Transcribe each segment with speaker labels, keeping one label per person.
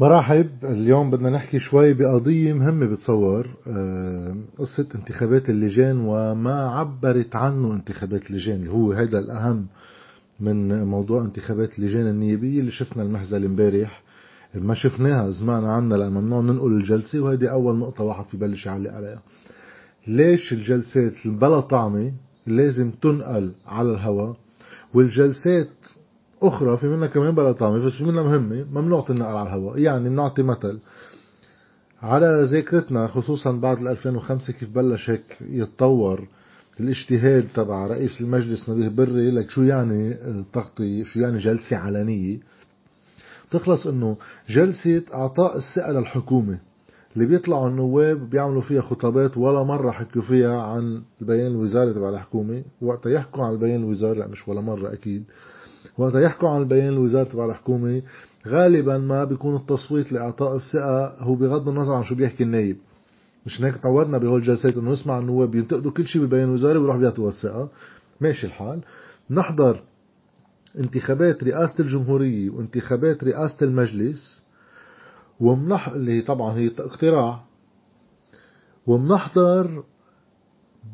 Speaker 1: مرحب اليوم بدنا نحكي شوي بقضية مهمة بتصور آه، قصة انتخابات اللجان وما عبرت عنه انتخابات اللجان. اللي هو هذا الأهم من موضوع انتخابات اللجان النيابية اللي شفنا المهزل امبارح. ما شفناها زمان عنا لأن ممنوع ننقل الجلسة وهذه أول نقطة واحد في بلش يعلق عليها. ليش الجلسات بلا طعمة لازم تنقل على الهواء والجلسات أخرى في منها كمان بلا طعمة بس في منها مهمة ممنوع تنقل على الهواء. يعني بنعطي مثل. على ذاكرتنا خصوصا بعد 2005 كيف بلش هيك يتطور الاجتهاد تبع رئيس المجلس نبيه بري لك شو يعني تغطية شو يعني جلسة علنية؟ تخلص إنه جلسة إعطاء الثقة للحكومة. اللي بيطلعوا النواب بيعملوا فيها خطابات ولا مرة حكوا فيها عن البيان الوزاري تبع الحكومة. وقتها يحكوا عن البيان الوزاري لا مش ولا مرة أكيد. وقت يحكوا عن البيان الوزاري تبع الحكومة. غالبا ما بيكون التصويت لإعطاء الثقة هو بغض النظر عن شو بيحكي النايب. مش هيك تعودنا بهول الجلسات إنه نسمع النواب بينتقدوا كل شيء بالبيان الوزاري ويروحوا بيعطوا الثقة. ماشي الحال. نحضر انتخابات رئاسة الجمهورية وانتخابات رئاسة المجلس. ومنح اللي طبعا هي اقتراع. ومنحضر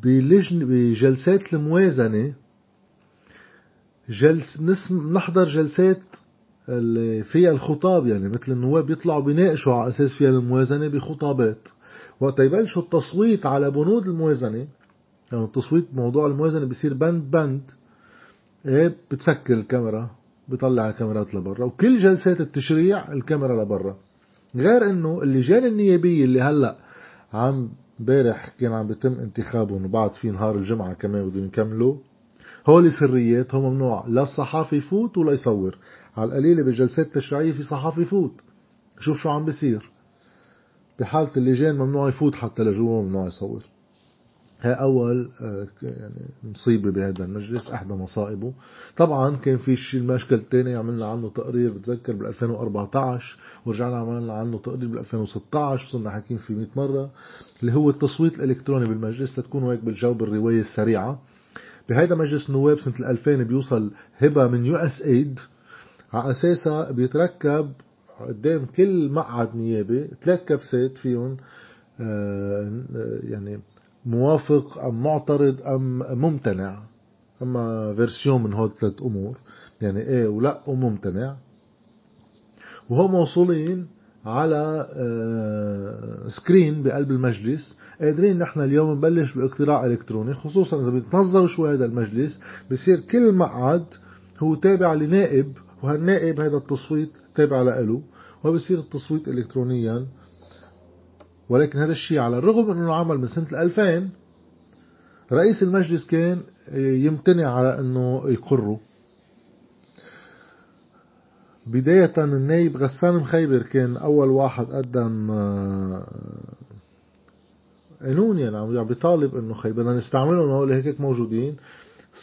Speaker 1: بلجن بجلسات الموازنة جلس نسم نحضر جلسات اللي فيها الخطاب يعني مثل النواب بيطلعوا بيناقشوا على أساس فيها الموازنة بخطابات. وقت يبلشوا التصويت على بنود الموازنة يعني التصويت موضوع الموازنة بيصير بند بند إيه بتسكر الكاميرا بيطلع الكاميرات لبرا. وكل جلسات التشريع الكاميرا لبرا. غير إنه اللجان النيابية اللي هلأ عم امبارح كان عم بيتم انتخابهم وبعد في نهار الجمعة كمان بدهم يكملوا. هول سريات هو ممنوع لا الصحافي يفوت ولا يصور. على القليلة بالجلسات التشريعية في صحافي يفوت. شوف شو عم بيصير. بحالة اللجان ممنوع يفوت حتى لجوا ممنوع يصور. هي أول آه، يعني مصيبة بهذا المجلس إحدى مصائبه. طبعا كان في شيء المشكل الثاني عملنا عنه تقرير بتذكر بال 2014 ورجعنا عملنا عنه تقرير بال 2016 صرنا حاكيين فيه 100 مرة اللي هو التصويت الإلكتروني بالمجلس لتكونوا هيك بالجو بالرواية السريعة. بهيدا مجلس النواب سنة 2000 بيوصل هبة من USAID. على أساسها بيتركب قدام كل مقعد نيابي ثلاث كبسات فيهم آه، يعني موافق أم معترض أم ممتنع. أما version من هول ثلاث أمور يعني إيه ولا وممتنع. وهم موصولين على screen بقلب المجلس قادرين نحن اليوم نبلش باقتراع إلكتروني خصوصا إذا بيتنظر شوي هذا المجلس بصير كل مقعد هو تابع لنائب وهالنائب هذا التصويت تابع له وبصير التصويت الكترونيا. ولكن هذا الشيء على الرغم إنه عمل من سنة 2000 رئيس المجلس كان يمتنع على إنه يقره. بداية النايب غسان مخيبر كان أول واحد قدم آه، قانون يعني عم بيطالب إنه خي بدنا نستعملهم هول هيك موجودين.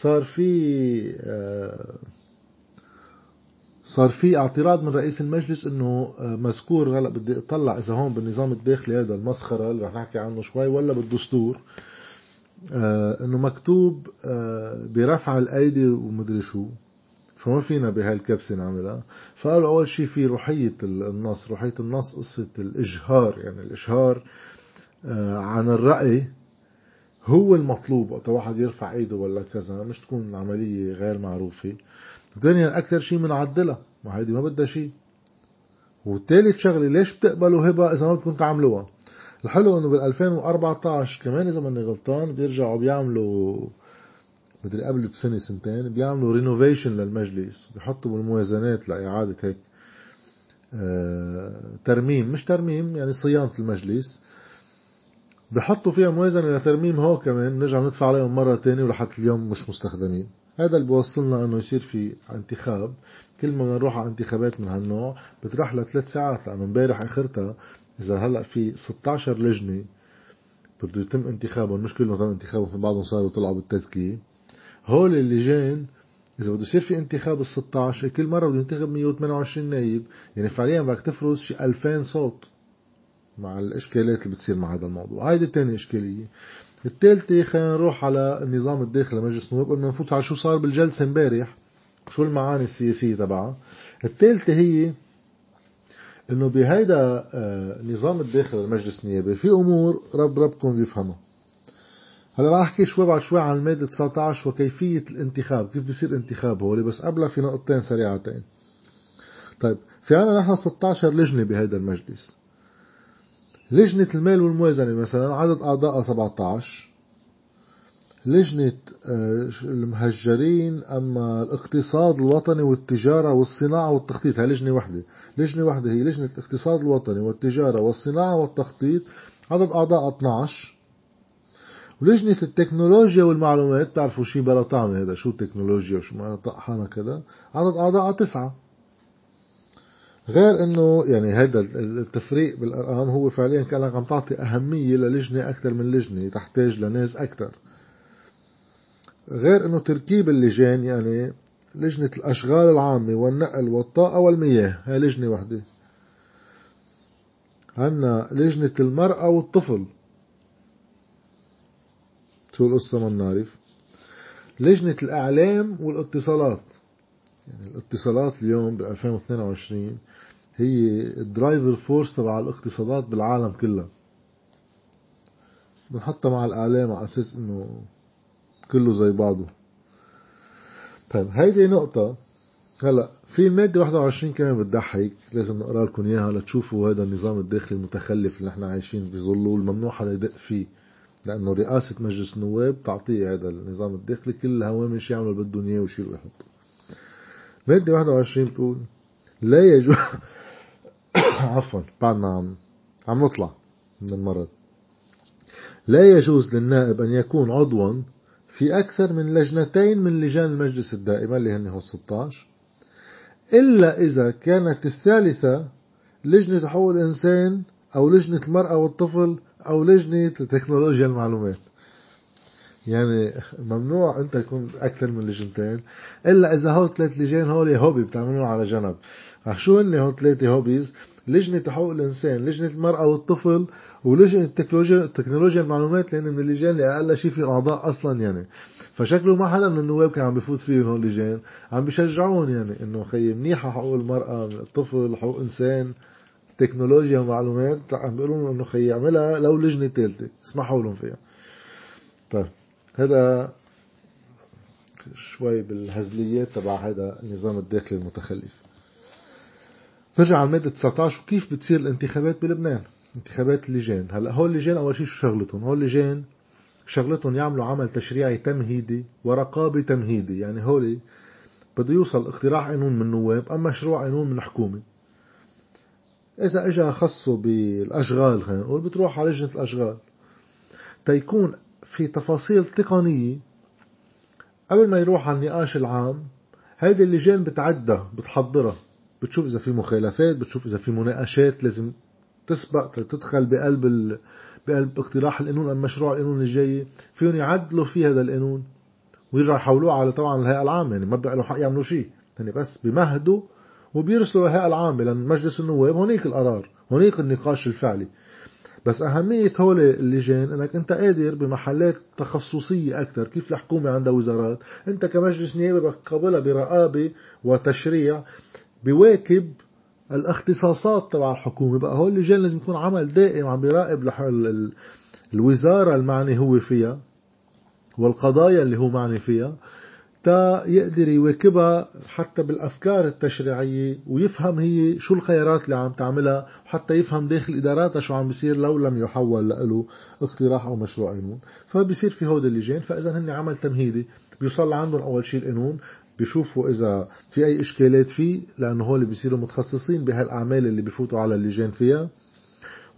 Speaker 1: صار في آه، صار في اعتراض من رئيس المجلس إنه آه، مذكور. هلأ بدي أطلع إذا هون بالنظام الداخلي هذا المسخرة اللي رح نحكي عنه شوي ولا بالدستور إنه مكتوب برفع الأيدي ومدري شو. فما فينا بهالكبسة نعملها. فقالوا أول شيء في روحية النص روحية النص قصة الإجهار يعني الإجهار آه، عن الرأي هو المطلوب وقت واحد يرفع إيده ولا كذا مش تكون العملية غير معروفة. ثانيا أكثر شيء بنعدلها ما هيدي ما بدها شيء. والثالث شغلة ليش بتقبلوا هبة إذا ما بدكم تعملوها؟ الحلو إنه بال 2014 كمان إذا ماني غلطان بيرجعوا بيعملوا مدري قبل بسنة سنتين بيعملوا رينوفيشن للمجلس بيحطوا بالموازنات لإعادة هيك آه، ترميم مش ترميم يعني صيانة المجلس. بحطوا فيها موازنة لترميم هو كمان نرجع ندفع عليهم مرة تانية ولحد اليوم مش مستخدمين. هذا اللي بوصلنا إنه يصير في انتخاب. كل ما نروح على انتخابات من هالنوع بتروح لثلاث ساعات لأنه امبارح آخرتها إذا هلأ في 16 لجنة بده يتم انتخابهم مش كلهم تم انتخابهم في بعضهم صاروا طلعوا بالتزكية. هول اللجان إذا بده يصير في انتخاب ال 16 كل مرة بده ينتخب 128 نايب يعني فعليا بدك تفرز شي 2000 صوت مع الإشكالات اللي بتصير مع هذا الموضوع. هيدي الثانية إشكالية. الثالثة خلينا نروح على النظام الداخلي مجلس النواب قلنا نفوت على شو صار بالجلسة امبارح شو المعاني السياسية تبعها. الثالثة هي إنه بهيدا آه، نظام الداخل المجلس النيابي في أمور رب ربكم بيفهمها هلا راح أحكي شوي بعد شوي عن المادة 19 وكيفية الانتخاب كيف بيصير انتخاب هولي بس قبلها في نقطتين سريعتين. طيب في عنا نحن 16 لجنة بهذا المجلس. لجنة المال والموازنة مثلا عدد أعضائها 17 لجنة آه، المهجرين أما الاقتصاد الوطني والتجارة والصناعة والتخطيط هي لجنة واحدة لجنة واحدة هي لجنة الاقتصاد الوطني والتجارة والصناعة والتخطيط عدد أعضاء 12 ولجنة التكنولوجيا والمعلومات؟ بتعرفوا شي بلا طعمة هذا شو التكنولوجيا وشو ما طقحانة كذا عدد أعضاء تسعة. غير إنه يعني هذا التفريق بالأرقام هو فعليا كأنك عم تعطي أهمية للجنة أكثر من لجنة تحتاج لناس أكثر غير إنه تركيب اللجان يعني لجنة الأشغال العامة والنقل والطاقة والمياه هاي لجنة وحدة. عنا لجنة المرأة والطفل. شو القصة ما بنعرف. لجنة الإعلام والاتصالات. يعني الاتصالات اليوم ب 2022 هي ال driver force تبع الاقتصادات بالعالم كلها. بنحطها مع الإعلام على أساس إنه كله زي بعضه. طيب هيدي نقطة. هلأ في المادة 21 كمان بتضحك. لازم نقرأ لكم إياها لتشوفوا هذا النظام الداخلي المتخلف اللي إحنا عايشين بظله الممنوع حدا يدق فيه. لأنه رئاسة مجلس النواب تعطيه هذا النظام الداخلي كل الهوامش يعملوا اللي بدهم اياه ويشيلوا ويحطوا مادة 21 بتقول لا يجوز عفوا بعد ما عم عم نطلع من المرض. لا يجوز للنائب أن يكون عضوا في أكثر من لجنتين من لجان المجلس الدائمة اللي هن هو 16 إلا إذا كانت الثالثة لجنة حقوق الإنسان أو لجنة المرأة والطفل أو لجنة تكنولوجيا المعلومات. يعني ممنوع أنت يكون أكثر من لجنتين إلا إذا هو ثلاث لجان هول هوبي بتعملهم على جنب. شو هن هول ثلاثة هوبيز لجنة حقوق الإنسان لجنة المرأة والطفل ولجنة التكنولوجيا تكنولوجيا المعلومات لأن من اللجان اللي أقل شيء في أعضاء أصلا يعني. فشكله ما حدا من النواب كان عم بفوت فيهم هول اللجان عم بيشجعون يعني إنه خي منيحة حقوق المرأة الطفل حقوق إنسان. تكنولوجيا ومعلومات عم بيقولون إنه خي يعملها لو لجنة ثالثة اسمحوا لهم فيها. طيب هذا شوي بالهزليات تبع هذا النظام الداخلي المتخلف. نرجع على المادة 19 وكيف بتصير الانتخابات بلبنان؟ انتخابات اللجان هلا هول اللجان أول شيء شو شغلتهم؟ هول اللجان شغلتهم يعملوا عمل تشريعي تمهيدي ورقابي تمهيدي. يعني هولي بده يوصل اقتراح قانون من نواب أم مشروع قانون من حكومة. إذا إجا خصه بالأشغال خلينا نقول بتروح على لجنة الأشغال. تيكون في تفاصيل تقنية. قبل ما يروح على النقاش العام هيدي اللجان بتعدى بتحضرها. بتشوف إذا في مخالفات بتشوف إذا في مناقشات لازم تسبق تدخل بقلب. بقلب اقتراح القانون أم مشروع القانون الجاي. فيهم يعدلوا في هذا القانون ويرجعوا يحولوه على طبعا الهيئة العامة يعني ما بقى لهم حق يعملوا شيء. يعني بس بمهدوا وبيرسلوا الهيئة العامة لأن مجلس النواب هونيك القرار هونيك النقاش الفعلي. بس أهمية هول اللجان أنك أنت قادر بمحلات تخصصية أكثر كيف الحكومة عندها وزارات؟ أنت كمجلس نيابي بقابلها برقابة وتشريع بواكب الاختصاصات تبع الحكومة. بقى هول اللجان لازم يكون عمل دائم عم بيراقب الوزارة المعني هو فيها والقضايا اللي هو معني فيها. تا يقدر يواكبها حتى بالأفكار التشريعية ويفهم هي شو الخيارات اللي عم تعملها وحتى يفهم داخل إداراتها شو عم بيصير لو لم يحول له اقتراح أو مشروع قانون. فبصير في هود اللجان. فإذا هن عمل تمهيدي بيوصل لعندهم أول شيء القانون بيشوفوا إذا في أي إشكالات فيه لأنه هول بيصيروا متخصصين بهالأعمال اللي بيفوتوا على اللجان فيها.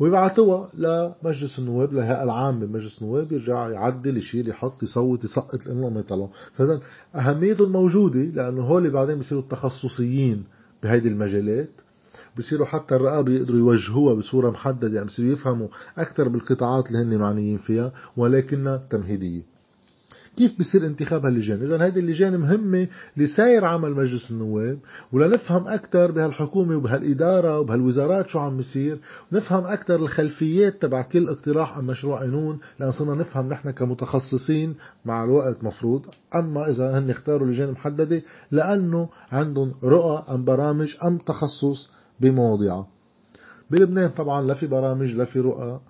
Speaker 1: ويبعثوها لمجلس النواب للهيئة العامة بمجلس النواب يرجع يعدل يشيل يحط يصوت يسقط لأنه ما يطلعوا. فإذا أهميتهم موجودة لأنه هول بعدين بيصيروا التخصصيين بهيدي المجالات. بصيروا حتى الرقابة يقدروا يوجهوها بصورة محددة يعني بصيروا يفهموا أكثر بالقطاعات اللي هن معنيين فيها ولكنها تمهيدية. كيف بصير انتخاب هاللجان إذا هذه اللجان مهمة لسائر عمل مجلس النواب ولنفهم أكثر بهالحكومة وبهالإدارة وبهالوزارات شو عم بيصير ونفهم أكثر الخلفيات تبع كل اقتراح أم مشروع قانون لأن صرنا نفهم نحن كمتخصصين مع الوقت مفروض. أما إذا هن اختاروا لجان محددة لأنه عندهم رؤى أم برامج أم تخصص بمواضيعها بلبنان طبعا لا في برامج لا في رؤى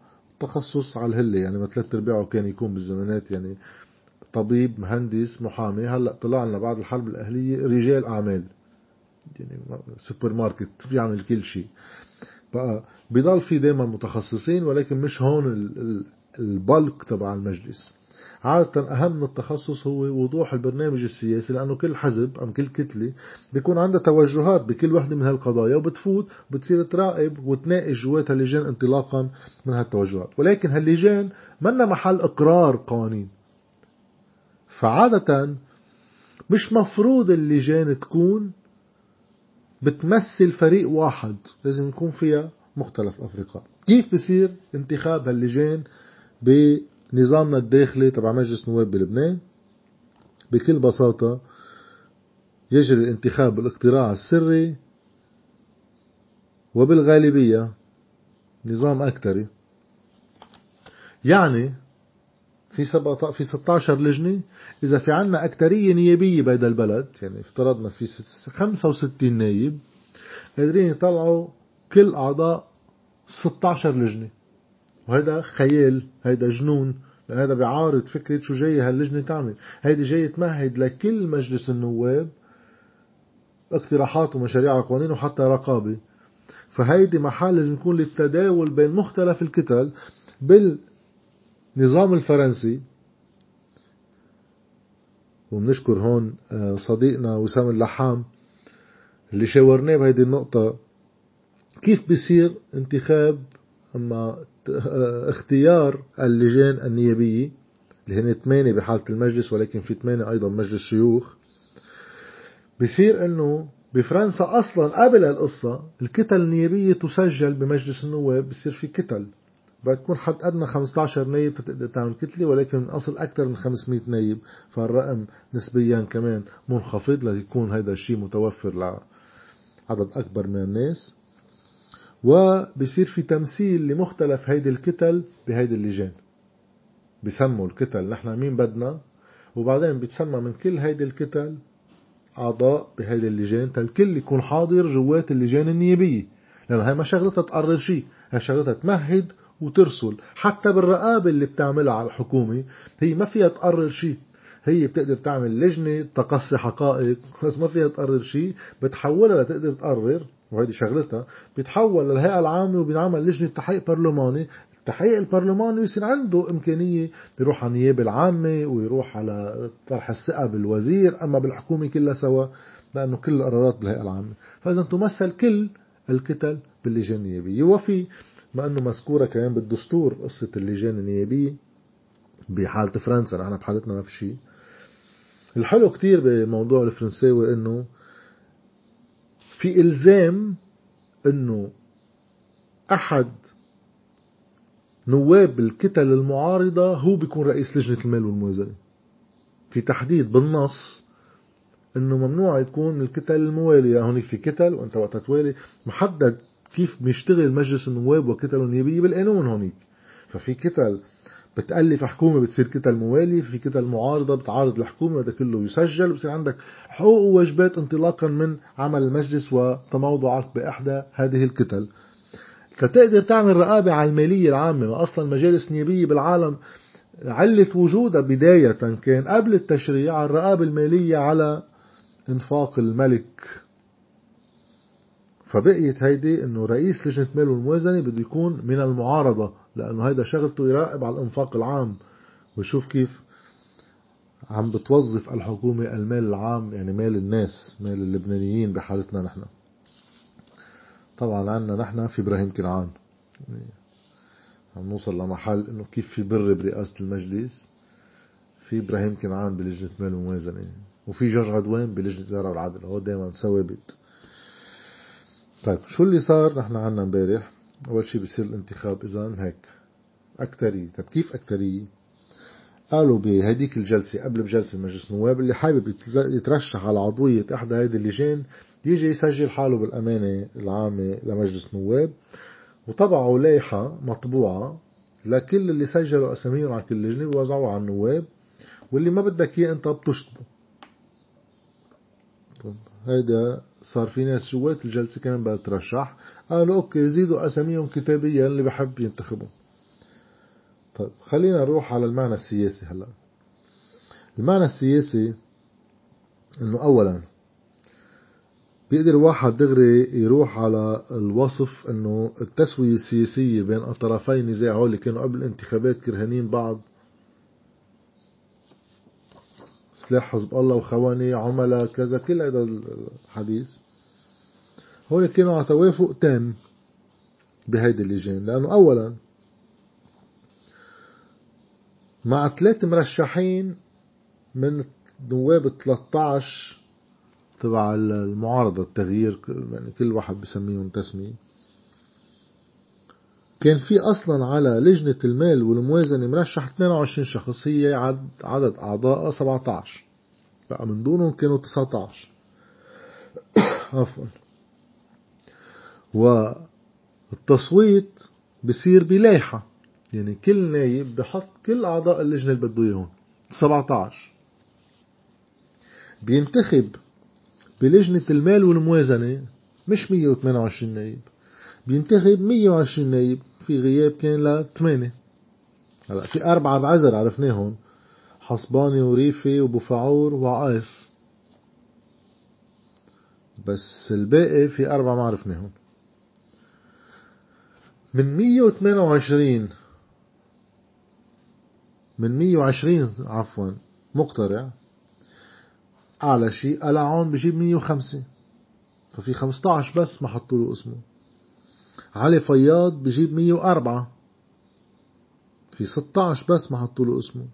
Speaker 1: تخصص على الهلة يعني ما ثلاث أرباعه كان يكون بالزمانات يعني طبيب مهندس محامي. هلأ طلع لنا بعد الحرب الأهلية رجال أعمال. يعني سوبر ماركت بيعمل كل شيء. بقى بضل في دائما متخصصين ولكن مش هون البلك تبع المجلس. عادة أهم من التخصص هو وضوح البرنامج السياسي لأنه كل حزب أم كل كتلة بيكون عندها توجهات بكل وحدة من هالقضايا وبتفوت بتصير تراقب وتناقش جواتها اللجان انطلاقا من هالتوجهات. ولكن هاللجان منا محل إقرار قوانين. فعادة مش مفروض اللجان تكون بتمثل فريق واحد لازم يكون فيها مختلف الأفرقاء كيف بصير انتخاب هاللجان بنظامنا الداخلي تبع مجلس نواب بلبنان؟ بكل بساطة يجري الانتخاب بالاقتراع السري وبالغالبية نظام أكتري. يعني في في 16 لجنة. إذا في عنا أكترية نيابية بهذا البلد يعني افترضنا في 65 نايب قادرين يطلعوا كل أعضاء 16 لجنة. وهذا خيال هذا جنون هذا بيعارض فكرة شو جاي هاللجنة تعمل. هيدي جاي تمهد لكل مجلس النواب اقتراحات ومشاريع وقوانين وحتى رقابة. فهيدي محل لازم يكون للتداول بين مختلف الكتل بالنظام الفرنسي وبنشكر هون آه، صديقنا وسام اللحام اللي شاورناه بهيدي النقطة كيف بيصير انتخاب أما اختيار اللجان النيابية اللي هن ثمانية بحالة المجلس ولكن في ثمانية أيضا مجلس شيوخ. بصير أنه بفرنسا أصلا قبل القصة الكتل النيابية تسجل بمجلس النواب بصير في كتل. بتكون حد أدنى 15 نايب تقدر تعمل كتلة ولكن من أصل أكثر من 500 نايب فالرقم نسبيا كمان منخفض ليكون هذا الشيء متوفر لعدد أكبر من الناس. وبصير في تمثيل لمختلف هيدي الكتل بهيدي اللجان. بسموا الكتل نحن مين بدنا؟ وبعدين بتسمى من كل هيدي الكتل أعضاء بهيدي اللجان الكل يكون حاضر جوات اللجان النيابية. لأنه هاي ما شغلتها تقرر شيء هاي شغلتها تمهد وترسل. حتى بالرقابة اللي بتعملها على الحكومة هي ما فيها تقرر شيء. هي بتقدر تعمل لجنة تقصي حقائق. بس ما فيها تقرر شيء بتحولها لتقدر تقرر وهيدي شغلتها بيتحول للهيئة العامة وبينعمل لجنة تحقيق برلماني. التحقيق البرلماني يصير عنده إمكانية يروح على النيابة العامة ويروح على طرح الثقة بالوزير أما بالحكومة كلها سوا لأنه كل القرارات بالهيئة العامة. فإذا تمثل كل الكتل باللجان النيابية. وفي ما أنه مذكورة كمان بالدستور قصة اللجان النيابية بحالة فرنسا نحن بحالتنا ما في شيء. الحلو كتير بموضوع الفرنساوي إنه في إلزام أنه أحد نواب الكتل المعارضة هو بيكون رئيس لجنة المال والموازنة. في تحديد بالنص إنه ممنوع يكون الكتل الموالية هونيك في كتل وأنت وقت توالي محدد كيف بيشتغل مجلس النواب وكتله النيابية بالقانون هونيك. ففي كتل بتألف حكومة بتصير كتل موالي في كتل معارضة بتعارض الحكومة هذا كله يسجل وبصير عندك حقوق وواجبات انطلاقا من عمل المجلس وتموضعك بإحدى هذه الكتل. فتقدر تعمل رقابة على المالية العامة ما أصلا مجالس نيابية بالعالم علة وجودها بداية كان قبل التشريع الرقابة المالية على إنفاق الملك. فبقيت هيدي إنه رئيس لجنة مال والموازنة بده يكون من المعارضة لأنه هيدا شغلته يراقب على الإنفاق العام. ويشوف كيف عم بتوظف الحكومة المال العام يعني مال الناس مال اللبنانيين بحالتنا نحن. طبعا عنا نحن في إبراهيم كنعان. عم نوصل لمحل إنه كيف في بر برئاسة المجلس. في إبراهيم كنعان بلجنة مال وموازنة وفي جورج عدوان بلجنة الإدارة والعدل. هو دائما ثوابت. طيب شو اللي صار؟ نحن عنا امبارح. أول شيء بصير الانتخاب. إذا هيك أكترية طيب كيف أكترية قالوا بهديك الجلسة قبل بجلسة مجلس النواب اللي حابب يترشح على عضوية إحدى هذه اللجان يجي يسجل حاله بالأمانة العامة لمجلس النواب. وطبعوا لائحة مطبوعة لكل اللي سجلوا أساميهم على كل لجنة بوزعوها على النواب واللي ما بدك إياه أنت بتشطبه. هيدا صار في ناس جوات الجلسة كمان بدها ترشح. قالوا أوكي زيدوا أساميهم كتابيا اللي بحب ينتخبوا. طيب خلينا نروح على المعنى السياسي هلا. المعنى السياسي إنه اولا بيقدر واحد دغري يروح على الوصف إنه التسوية السياسية بين الطرفي النزاع اللي كانوا قبل الانتخابات كرهانين بعض. سلاح حزب الله وخواني عملاء كذا كل هذا الحديث. هون كانوا على توافق تام بهيدي اللجان. لأنه أولا مع ثلاث مرشحين من نواب 13 تبع المعارضة التغيير يعني كل واحد بسميهم تسمية. كان في أصلا على لجنة المال والموازنة مرشح 22 شخص هي عدد أعضاء 17 بقى من دونهم كانوا 19 عفوا. والتصويت بصير بلايحة يعني كل نايب بحط كل أعضاء اللجنة اللي بده إياهم. 17 بينتخب بلجنة المال والموازنة مش 128 نايب. بينتخب 120 نايب في غياب كان لثمانية هلا في أربعة بعزر عرفناهم. حصباني وريفي وبوفعور وعايس. بس الباقي في أربعة ما عرفناهم. من 128 من 120 عفوا مقترع أعلى شيء قلعون بجيب 105 ففي 15 بس ما حطوا له اسمه. علي فياض بجيب 104 في 16 بس ما حطوا له اسمه.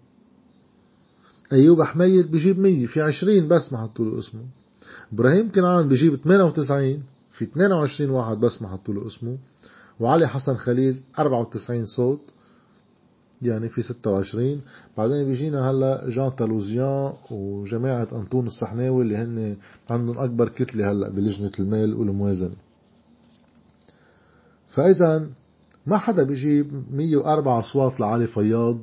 Speaker 1: أيوب حميد بجيب 100 في 20 بس ما حطوا له اسمه. إبراهيم كنعان بجيب 98 في 22 واحد بس ما حطوا له اسمه. وعلي حسن خليل 94 صوت يعني في 26 بعدين بيجينا هلا جان تالوزيان وجماعة أنطون الصحناوي اللي هن عندهم أكبر كتلة هلا بلجنة المال والموازنة. فإذا ما حدا بيجيب 104 أصوات لعلي فياض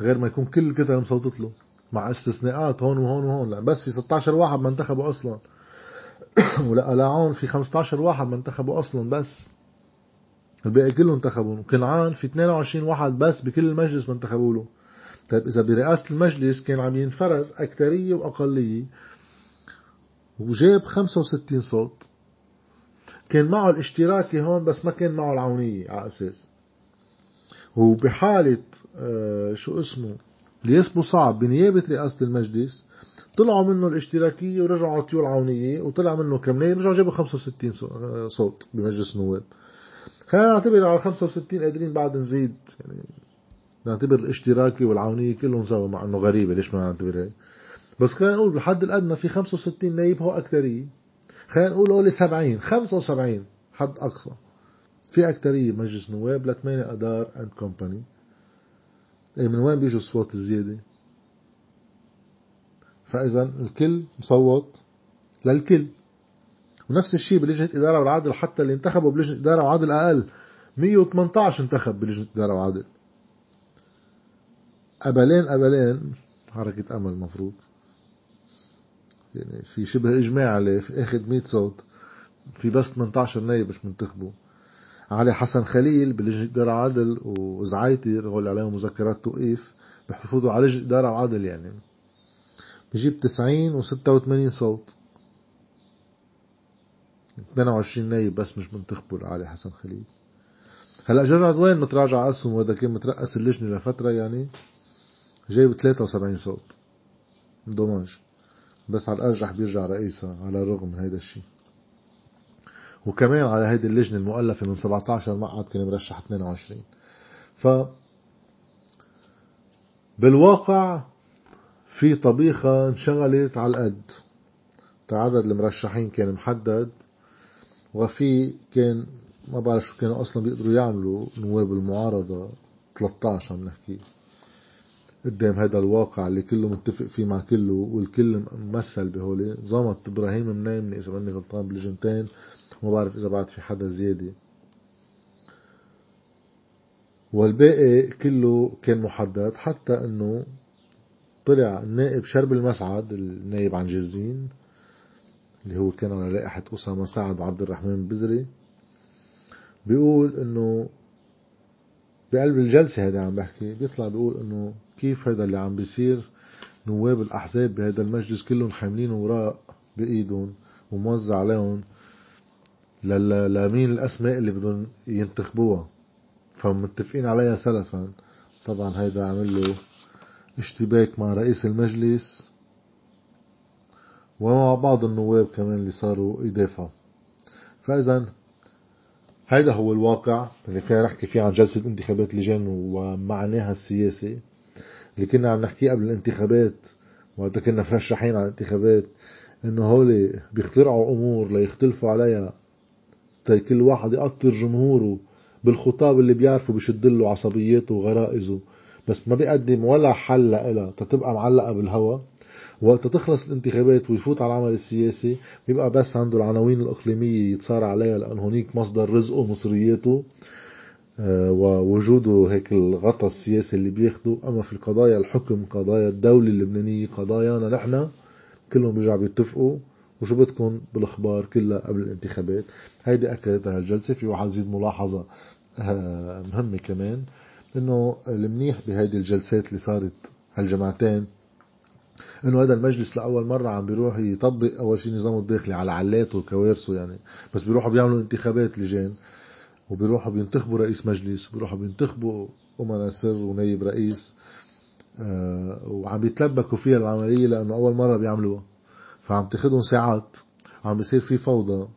Speaker 1: غير ما يكون كل الكتل مصوتت له مع استثناءات هون وهون وهون لا بس في 16 واحد ما انتخبوا أصلا ولقلاعون في 15 واحد ما انتخبوا أصلا بس. الباقي كله انتخبوا. كنعان في 22 واحد بس بكل المجلس ما انتخبوا له. طيب إذا برئاسة المجلس كان عم ينفرز أكترية وأقلية وجاب 65 صوت. كان معه الاشتراكي هون بس ما كان معه العونية على أساس. وبحالة آه شو اسمه؟ ليسبو صعب بنيابة رئاسة المجلس. طلعوا منه الاشتراكية ورجعوا عطيوه العونية وطلع منه كمنين رجعوا جابوا 65 آه، صوت بمجلس النواب. خلينا نعتبر على 65 قادرين بعد نزيد يعني نعتبر الاشتراكي والعونية كلهم سوا مع إنه غريبة ليش ما نعتبر هيك بس خلينا نقول بالحد الأدنى في 65 نايب هو أكثرية. خلينا نقول قولي 70 75 حد أقصى. في اكثرية مجلس نواب لثمانية آذار and company اي من وين بيجوا الصوت الزيادة؟ فإذا الكل مصوت للكل. ونفس الشيء بلجنة إدارة والعدل حتى اللي انتخبوا بلجنة إدارة وعدل أقل. 118 انتخب بلجنة إدارة وعدل. أبلين أبلين حركة أمل مفروض. يعني في شبه إجماع عليه في أخذ 100 صوت في بس 18 نايب مش منتخبه. علي حسن خليل بلجنة إدارة وعدل وزعايتي رغول عليهم مذكرات توقيف بحفظوا على لجنة إدارة وعدل يعني. بجيب 90 و 86 صوت. 28 نايب بس مش منتخبوا لعلي حسن خليل. هلا جرد وين متراجع اسهم وهذا كان مترأس اللجنة لفترة يعني. جايب 73 صوت. دوماج. بس على الأرجح بيرجع رئيسها على الرغم من هيدا الشيء. وكمان على هيدي اللجنة المؤلفة من 17 مقعد كان مرشح 22 ف بالواقع في طبيخة انشغلت على القد. عدد المرشحين كان محدد وفي كان ما بعرف شو كانوا أصلا بيقدروا يعملوا نواب المعارضة 13 عم نحكي قدام هذا الواقع اللي كله متفق فيه مع كله والكل ممثل بهولي. زمط إبراهيم منايمني إذا ماني غلطان بلجنتين. وما بعرف إذا بعد في حدا زيادة. والباقي كله كان محدد حتى إنه طلع النائب شرب المسعد النائب عن جزين اللي هو كان على لائحة أسامة سعد وعبد الرحمن بزري. بيقول إنه بقلب الجلسة هذا عم بحكي بيطلع بيقول إنه كيف هذا اللي عم بيصير؟ نواب الأحزاب بهذا المجلس كلهم حاملين وراء بإيدهم وموزع عليهم لمين الأسماء اللي بدهم ينتخبوها. فمتفقين عليها سلفا. طبعا هيدا عمل له اشتباك مع رئيس المجلس ومع بعض النواب كمان اللي صاروا يدافعوا فإذا هيدا هو الواقع اللي فيها نحكي فيه عن جلسة انتخابات لجان ومعناها السياسي اللي كنا عم نحكيه قبل الانتخابات وقت كنا مرشحين على الانتخابات إنه هولي بيخترعوا أمور ليختلفوا عليها. تي كل واحد يقطر جمهوره بالخطاب اللي بيعرفوا بشدله عصبياته وغرائزه. بس ما بيقدم ولا حل لها تتبقى معلقة بالهوا. وقت تخلص الانتخابات ويفوت على العمل السياسي بيبقى بس عنده العناوين الإقليمية يتصارع عليها لأنه هنيك مصدر رزقه مصرياته آه، ووجوده هيك الغطاء السياسي اللي بياخده. أما في القضايا الحكم قضايا الدولة اللبنانية قضايانا نحن كلهم بيرجعوا بيتفقوا. وشو بدكم؟ بالأخبار كلها قبل الانتخابات. هيدي اكدتها الجلسة. في واحد زيد ملاحظة آه، مهمة كمان إنه المنيح بهيدي الجلسات اللي صارت هالجماعتين إنه هذا المجلس لأول مرة عم بيروح يطبق أول شيء نظامه الداخلي على علاته وكوارثه يعني بس بيروحوا بيعملوا انتخابات لجان. وبيروحوا بينتخبوا رئيس مجلس وبيروحوا بينتخبوا امنا سر ونايب رئيس. آه وعم بيتلبكوا فيها العملية لأنه أول مرة بيعملوها. فعم تاخذهم ساعات. عم بيصير في فوضى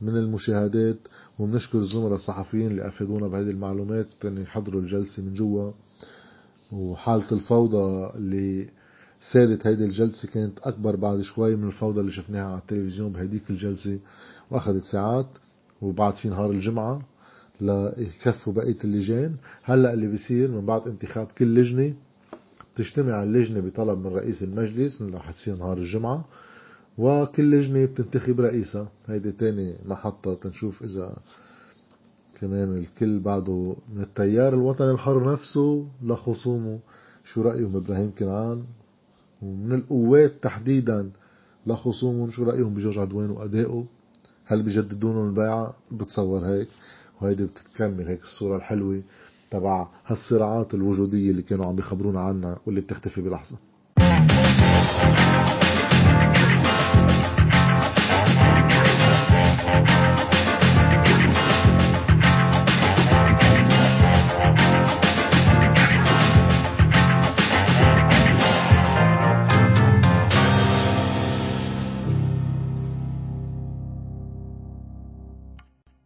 Speaker 1: من المشاهدات وبنشكر الزملاء الصحفيين اللي أفادونا بهذه المعلومات ان يحضروا الجلسة من جوا. وحالة الفوضى اللي سادت هيدي الجلسة كانت أكبر بعد شوي من الفوضى اللي شفناها على التلفزيون بهديك الجلسة وأخذت ساعات. وبعد في نهار الجمعة ليكفوا بقية اللجان. هلأ اللي بيصير من بعد انتخاب كل لجنة بتجتمع اللجنة بطلب من رئيس المجلس اللي رح تصير نهار الجمعة وكل لجنة بتنتخب رئيسها. هيدي تاني محطة تنشوف إذا كمان الكل بعده من التيار. الوطني الحر نفسه لخصومه. شو رأيهم إبراهيم كنعان؟ ومن القوات تحديدا لخصومهم شو رأيهم بجورج عدوان وأدائه؟ هل بيجددون البيعة؟ بتصور هيك. وهيدي بتكمل هيك الصورة الحلوة تبع هالصراعات الوجودية اللي كانوا عم بيخبرونا عنها واللي بتختفي بلحظة.